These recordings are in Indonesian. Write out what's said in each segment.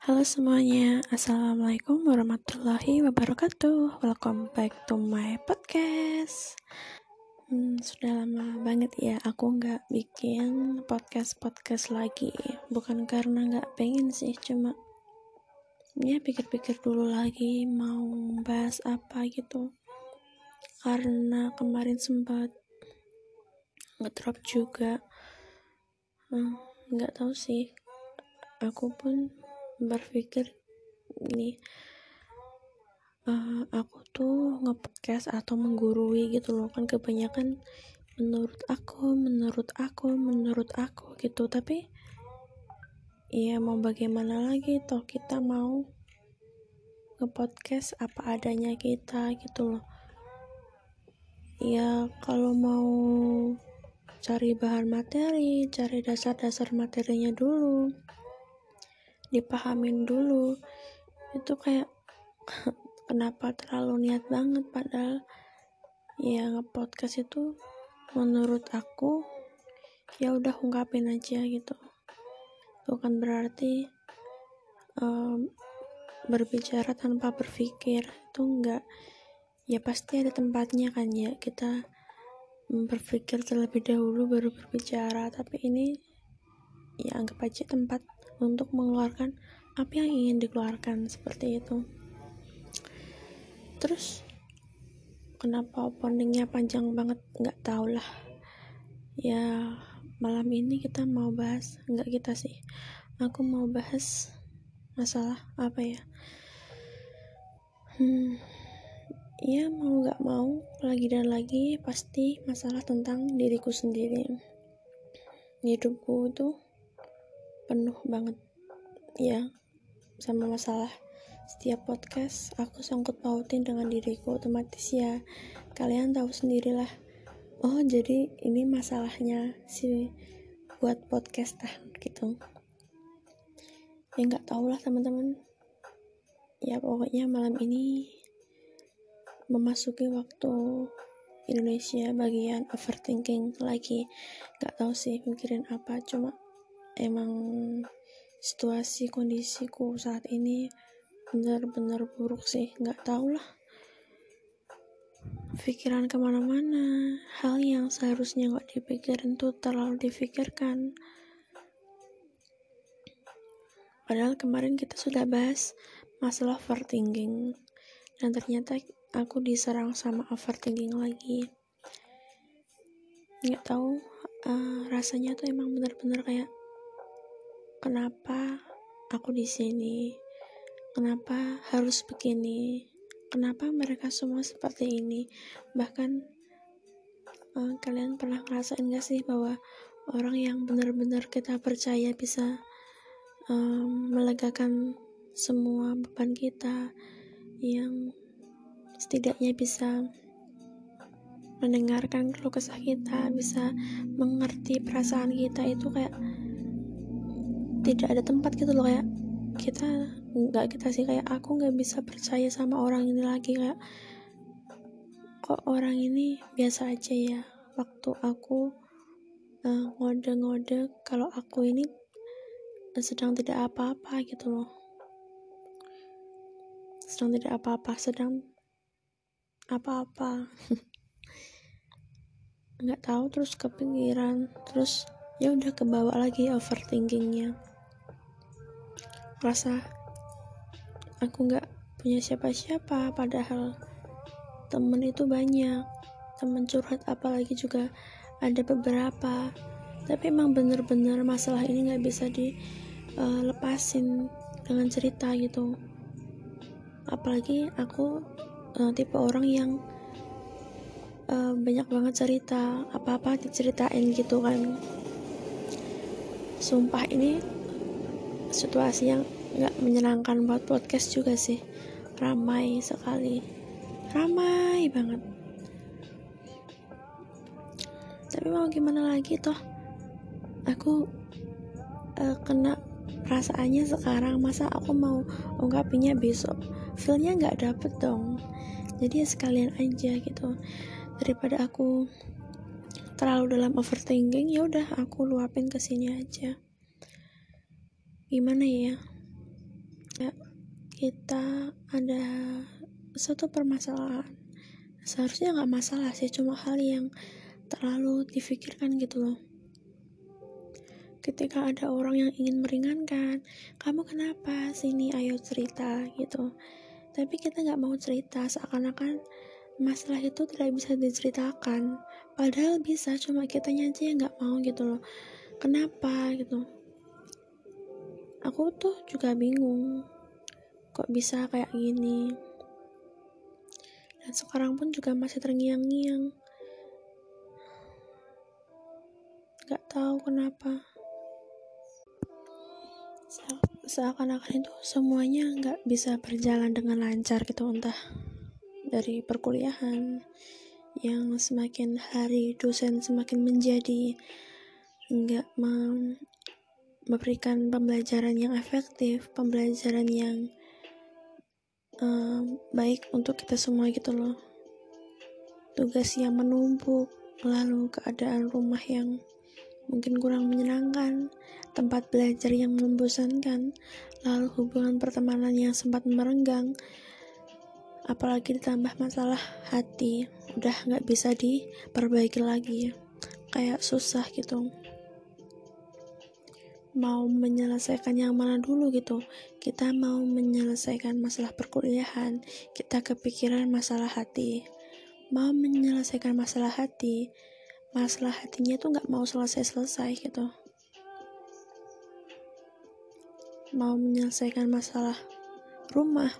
Halo semuanya, Assalamualaikum warahmatullahi wabarakatuh. Welcome back to my podcast. Hmm, Sudah lama banget ya aku nggak bikin podcast-podcast lagi. Bukan karena nggak pengen sih, cuma Ya pikir-pikir dulu lagi mau bahas apa gitu. Karena kemarin sempat ngedrop juga. Hmm, nggak hmm, tahu sih. Aku pun berpikir ini uh, aku tuh ngepodcast atau menggurui gitu loh kan kebanyakan menurut aku menurut aku menurut aku gitu. Tapi ya mau bagaimana lagi toh kita mau ngepodcast apa adanya kita gitu loh. Ya kalau mau cari bahan materi cari dasar-dasar materinya dulu dipahamin dulu. Itu kayak kenapa terlalu niat banget? Padahal ya ngepodcast itu menurut aku ya udah ungkapin aja gitu. Bukan berarti um, berbicara tanpa berpikir itu enggak ya pasti ada tempatnya kan ya. Kita berpikir terlebih dahulu baru berbicara. Tapi ini ya anggap aja tempat untuk mengeluarkan apa yang ingin dikeluarkan seperti itu. Terus kenapa openingnya panjang banget? Nggak tau lah. Ya malam ini kita mau bahas nggak kita sih. Aku mau bahas masalah apa ya? Hmm ya mau nggak mau lagi dan lagi pasti masalah tentang diriku sendiri. Hidupku tuh penuh banget ya sama masalah setiap podcast. Aku sangkut pautin dengan diriku otomatis ya. Kalian tahu sendirilah. Oh jadi ini masalahnya si buat podcast lah gitu. Ya nggak tau lah teman-teman. Ya pokoknya malam ini memasuki waktu Indonesia bagian overthinking lagi. Nggak tahu sih mikirin apa cuma emang situasi kondisiku saat ini benar-benar buruk sih nggak tau lah. Pikiran ke mana-mana hal yang seharusnya nggak dipikirin tuh terlalu difikirkan. Padahal kemarin kita sudah bahas masalah overthinking dan ternyata aku diserang sama overthinking lagi. Nggak tahu uh, rasanya tuh emang benar-benar kayak kenapa aku di sini? Kenapa harus begini? Kenapa mereka semua seperti ini? Bahkan uh, kalian pernah ngerasain gak sih bahwa orang yang benar-benar kita percaya bisa um, melegakan semua beban kita yang setidaknya bisa mendengarkan keluh kesah kita bisa mengerti perasaan kita itu kayak tidak ada tempat gitu loh kayak kita nggak kita sih kayak aku nggak bisa percaya sama orang ini lagi kayak kok orang ini biasa aja ya. Waktu aku uh, ngode-ngode kalau aku ini sedang tidak apa-apa gitu loh. Sedang tidak apa-apa sedang apa-apa. Nggak tahu terus kepikiran terus ya udah kebawa lagi overthinkingnya rasa aku nggak punya siapa-siapa padahal temen itu banyak. Temen curhat apalagi juga ada beberapa. Tapi emang bener-bener masalah ini nggak bisa dilepasin uh, dengan cerita gitu. Apalagi aku uh, tipe orang yang uh, banyak banget cerita apa-apa diceritain gitu kan. Sumpah ini situasi yang nggak menyenangkan buat podcast juga sih. Ramai sekali. Ramai banget. Tapi mau gimana lagi toh? Aku uh, kena perasaannya sekarang. Masa aku mau ungkapinnya besok? Feelnya nggak dapet dong. Jadi ya sekalian aja gitu. Daripada aku terlalu dalam overthinking ya udah aku luapin ke sini aja gimana ya? Kita ada satu permasalahan. Seharusnya nggak masalah sih cuma hal yang terlalu difikirkan gitu loh. Ketika ada orang yang ingin meringankan kamu kenapa sini? Ayo cerita gitu. Tapi kita nggak mau cerita seakan-akan masalah itu tidak bisa diceritakan. Padahal bisa cuma kita aja yang nggak mau gitu loh. Kenapa? gitu aku tuh juga bingung kok bisa kayak gini? Dan sekarang pun juga masih terngiang-ngiang. Gak tahu kenapa. Seakan-akan itu semuanya nggak bisa berjalan dengan lancar gitu entah dari perkuliahan yang semakin hari dosen semakin menjadi nggak memberikan pembelajaran yang efektif pembelajaran yang uh, baik untuk kita semua gitu loh. Tugas yang menumpuk lalu keadaan rumah yang mungkin kurang menyenangkan tempat belajar yang membosankan lalu hubungan pertemanan yang sempat merenggang apalagi ditambah masalah hati udah nggak bisa diperbaiki lagi. Kayak susah gitu mau menyelesaikan yang mana dulu gitu. Kita mau menyelesaikan masalah perkuliahan kita kepikiran masalah hati. Mau menyelesaikan masalah hati masalah hatinya tuh nggak mau selesai-selesai gitu. Mau menyelesaikan masalah rumah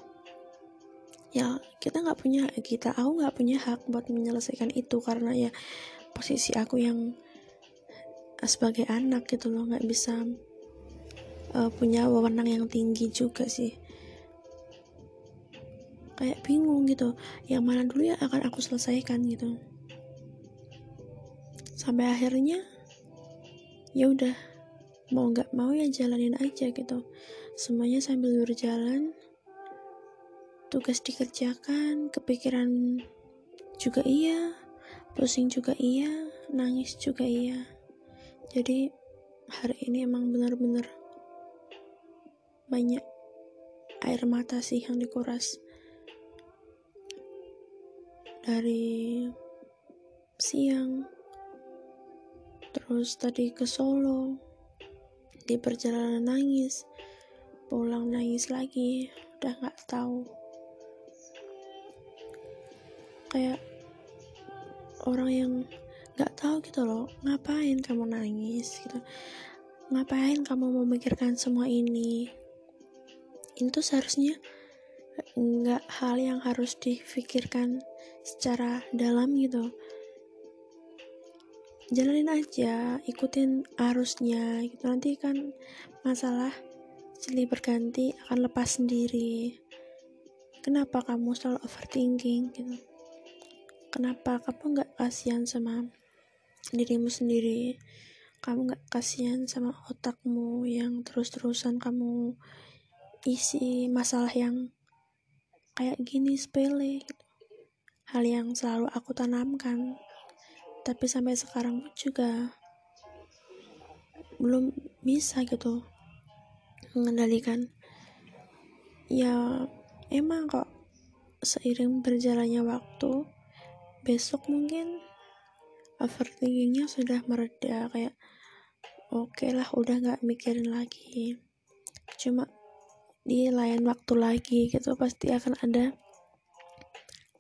ya kita nggak punya kita aku nggak punya hak buat menyelesaikan itu karena ya posisi aku yang sebagai anak gitu loh nggak bisa uh, punya wewenang yang tinggi juga sih. Kayak bingung gitu yang mana dulu ya akan aku selesaikan gitu. Sampai akhirnya ya udah mau nggak mau ya jalanin aja gitu. Semuanya sambil berjalan tugas dikerjakan kepikiran juga iya pusing juga iya nangis juga iya jadi hari ini emang benar-benar banyak air mata sih yang dikuras. Dari siang terus tadi ke Solo di perjalanan nangis pulang nangis lagi udah nggak tahu. Kayak orang yang nggak tahu gitu loh ngapain kamu nangis gitu? Ngapain kamu memikirkan semua ini? Itu seharusnya nggak hal yang harus difikirkan secara dalam gitu. Jalanin aja ikutin arusnya gitu. Nanti kan masalah silih berganti akan lepas sendiri. Kenapa kamu selalu overthinking gitu? Kenapa kamu nggak kasihan sama dirimu sendiri. Kamu gak kasihan sama otakmu yang terus-terusan kamu isi masalah yang kayak gini sepele gitu. hal yang selalu aku tanamkan. Tapi sampai sekarang juga belum bisa gitu mengendalikan. Ya emang kok seiring berjalannya waktu besok mungkin overthinkingnya sudah mereda kayak oke okay lah udah nggak mikirin lagi. Cuma di lain waktu lagi gitu pasti akan ada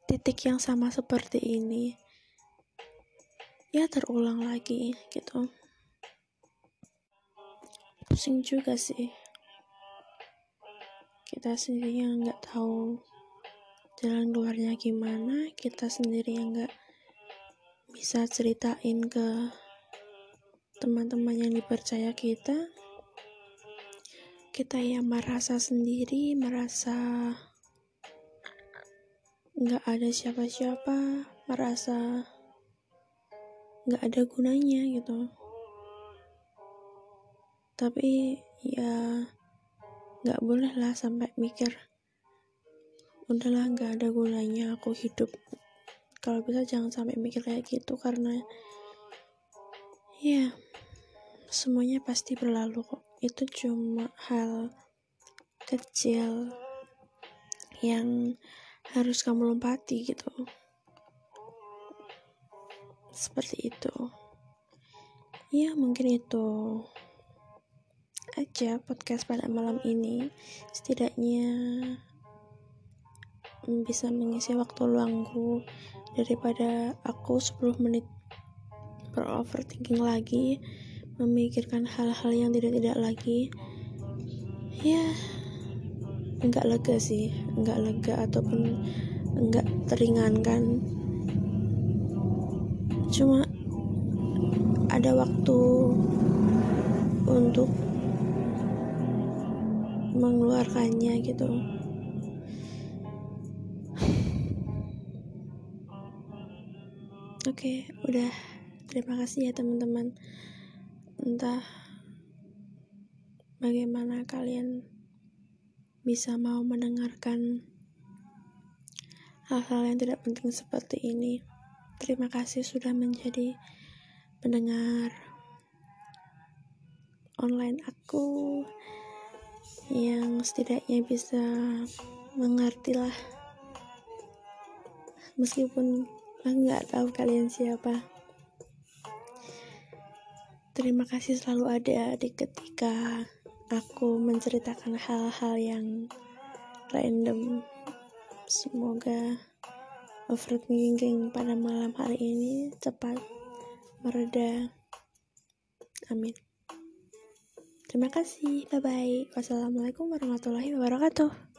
titik yang sama seperti ini. Ya terulang lagi gitu. Pusing juga sih. Kita sendiri yang nggak tahu jalan keluarnya gimana kita sendiri yang nggak bisa ceritain ke teman-teman yang dipercaya kita? Kita yang merasa sendiri merasa nggak ada siapa-siapa merasa nggak ada gunanya gitu. Tapi ya nggak boleh lah sampai mikir udahlah nggak ada gunanya aku hidup kalau bisa jangan sampai mikir kayak gitu karena ya semuanya pasti berlalu kok. Itu cuma hal kecil yang harus kamu lompati gitu. Seperti itu. Ya mungkin itu aja podcast pada malam ini. Setidaknya bisa mengisi waktu luangku daripada aku 10 menit beroverthinking lagi memikirkan hal-hal yang tidak-tidak lagi. Ya enggak lega sih enggak lega ataupun enggak teringankan. Cuma ada waktu untuk mengeluarkannya gitu oke okay, udah. Terima kasih ya teman-teman. Entah bagaimana kalian bisa mau mendengarkan hal-hal yang tidak penting seperti ini. Terima kasih sudah menjadi pendengar online aku yang setidaknya bisa mengerti lah. Meskipun aku nggak tahu kalian siapa. Terima kasih selalu ada di ketika aku menceritakan hal-hal yang random. Semoga overthinking pada malam hari ini cepat mereda. Amin. Terima kasih. Bye bye wassalamualaikum warahmatullahi wabarakatuh